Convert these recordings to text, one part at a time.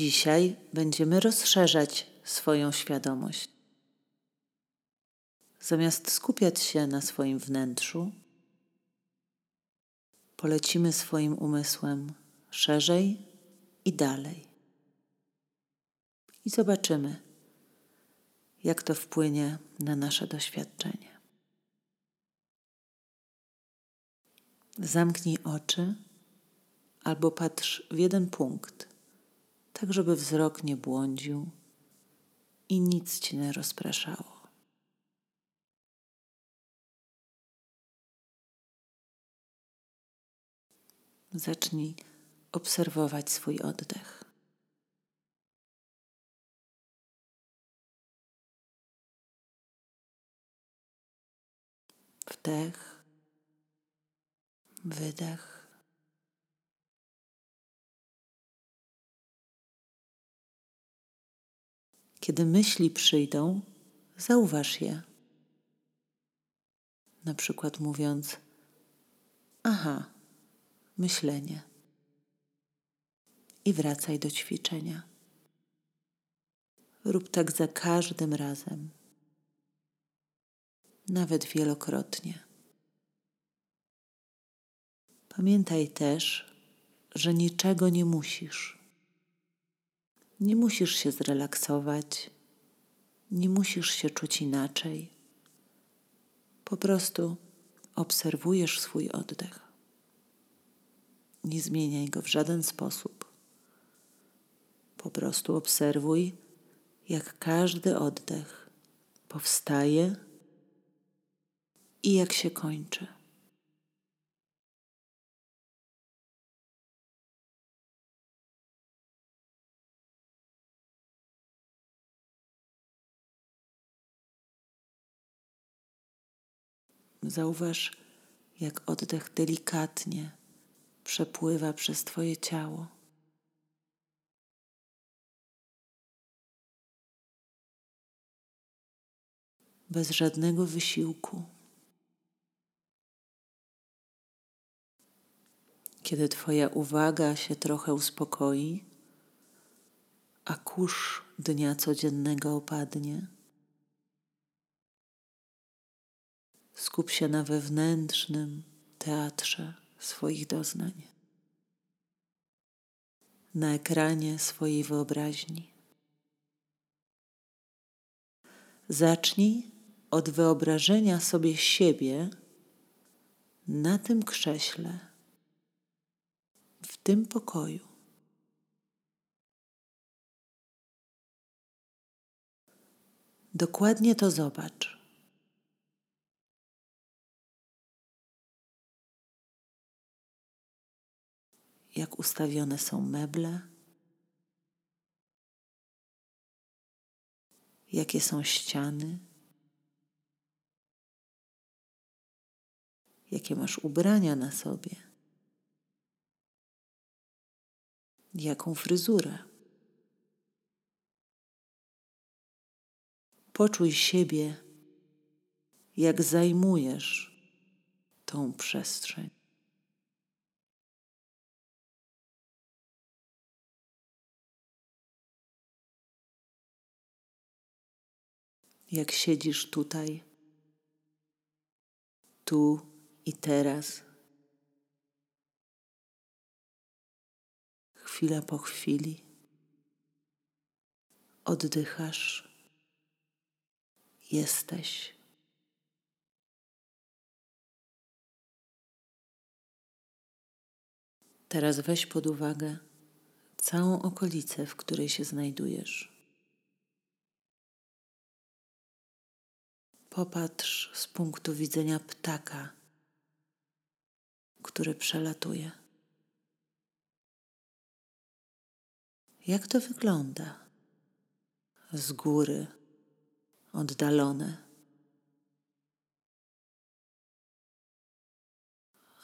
Dzisiaj będziemy rozszerzać swoją świadomość. Zamiast skupiać się na swoim wnętrzu, polecimy swoim umysłem szerzej i dalej. I zobaczymy, jak to wpłynie na nasze doświadczenie. Zamknij oczy albo patrz w jeden punkt, tak żeby wzrok nie błądził i nic ci nie rozpraszało. Zacznij obserwować swój oddech. Wdech, wydech. Kiedy myśli przyjdą, zauważ je. Na przykład mówiąc: Aha, myślenie. I wracaj do ćwiczenia. Rób tak za każdym razem, nawet wielokrotnie. Pamiętaj też, że niczego nie musisz. Nie musisz się zrelaksować, nie musisz się czuć inaczej. Po prostu obserwujesz swój oddech. Nie zmieniaj go w żaden sposób. Po prostu obserwuj, jak każdy oddech powstaje i jak się kończy. Zauważ, jak oddech delikatnie przepływa przez Twoje ciało. Bez żadnego wysiłku. Kiedy Twoja uwaga się trochę uspokoi, a kurz dnia codziennego opadnie, skup się na wewnętrznym teatrze swoich doznań, na ekranie swojej wyobraźni. Zacznij od wyobrażenia sobie siebie na tym krześle, w tym pokoju. Dokładnie to zobacz. Jak ustawione są meble, jakie są ściany, jakie masz ubrania na sobie, jaką fryzurę. Poczuj siebie, jak zajmujesz tą przestrzeń. Jak siedzisz tutaj, tu i teraz, chwila po chwili, oddychasz, jesteś. Teraz weź pod uwagę całą okolicę, w której się znajdujesz. Popatrz z punktu widzenia ptaka, który przelatuje. Jak to wygląda? Z góry, oddalone.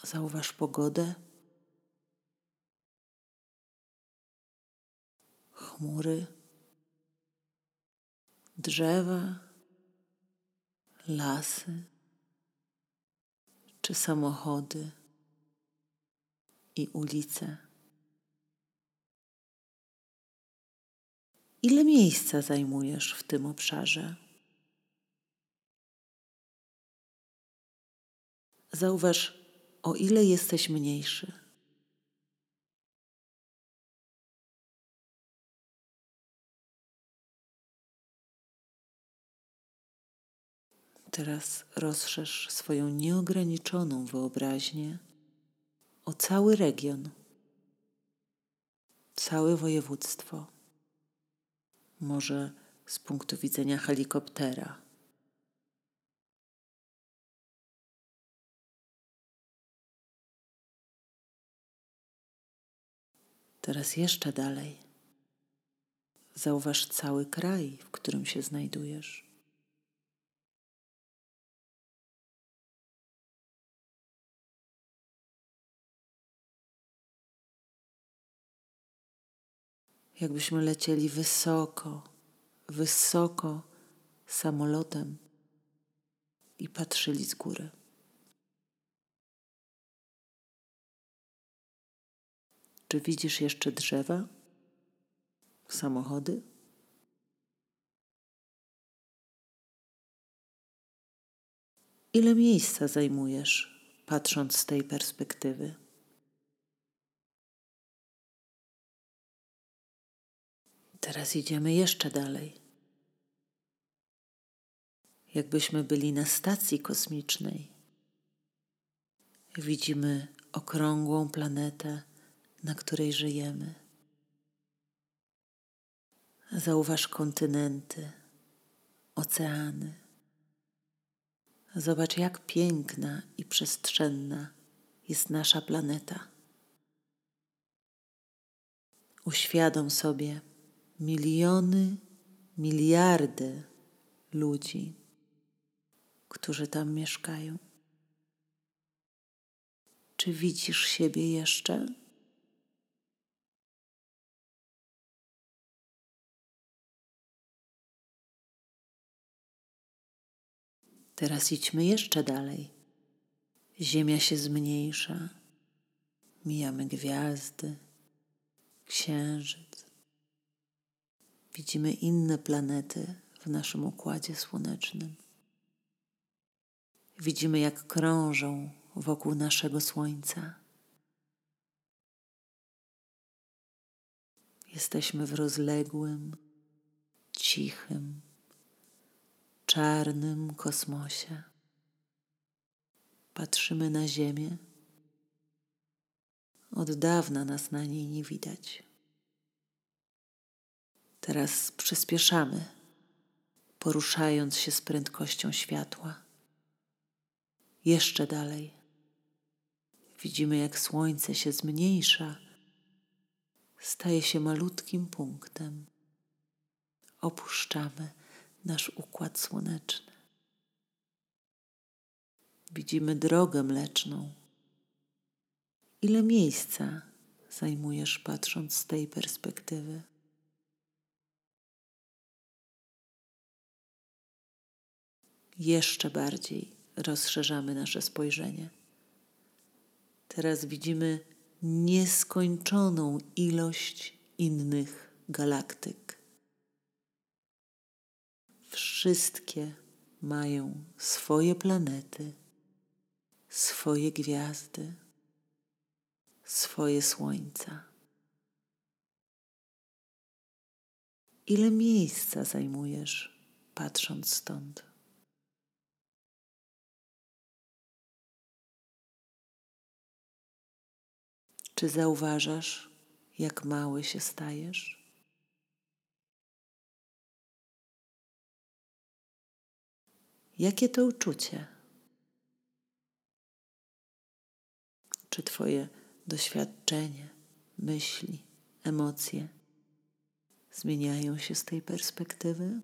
Zauważ pogodę. Chmury, drzewa lasy czy samochody i ulice. Ile miejsca zajmujesz w tym obszarze? Zauważ, o ile jesteś mniejszy. Teraz rozszerz swoją nieograniczoną wyobraźnię o cały region, całe województwo, może z punktu widzenia helikoptera. Teraz jeszcze dalej. Zauważ cały kraj, w którym się znajdujesz. Jakbyśmy lecieli wysoko, wysoko samolotem i patrzyli z góry. Czy widzisz jeszcze drzewa? Samochody? Ile miejsca zajmujesz, patrząc z tej perspektywy? Teraz idziemy jeszcze dalej. Jakbyśmy byli na stacji kosmicznej. Widzimy okrągłą planetę, na której żyjemy. Zauważ kontynenty, oceany. Zobacz, jak piękna i przestrzenna jest nasza planeta. Uświadom sobie, miliony, miliardy ludzi, którzy tam mieszkają. Czy widzisz siebie jeszcze? Teraz idźmy jeszcze dalej. Ziemia się zmniejsza, mijamy gwiazdy, księżyc. Widzimy inne planety w naszym układzie słonecznym. Widzimy, jak krążą wokół naszego Słońca. Jesteśmy w rozległym, cichym, czarnym kosmosie. Patrzymy na Ziemię. Od dawna nas na niej nie widać. Teraz przyspieszamy, poruszając się z prędkością światła. Jeszcze dalej. Widzimy, jak słońce się zmniejsza, staje się malutkim punktem. Opuszczamy nasz układ słoneczny. Widzimy drogę mleczną. Ile miejsca zajmujesz patrząc z tej perspektywy? Jeszcze bardziej rozszerzamy nasze spojrzenie. Teraz widzimy nieskończoną ilość innych galaktyk. Wszystkie mają swoje planety, swoje gwiazdy, swoje słońca. Ile miejsca zajmujesz, patrząc stąd? Czy zauważasz, jak mały się stajesz? Jakie to uczucie? Czy Twoje doświadczenie, myśli, emocje zmieniają się z tej perspektywy?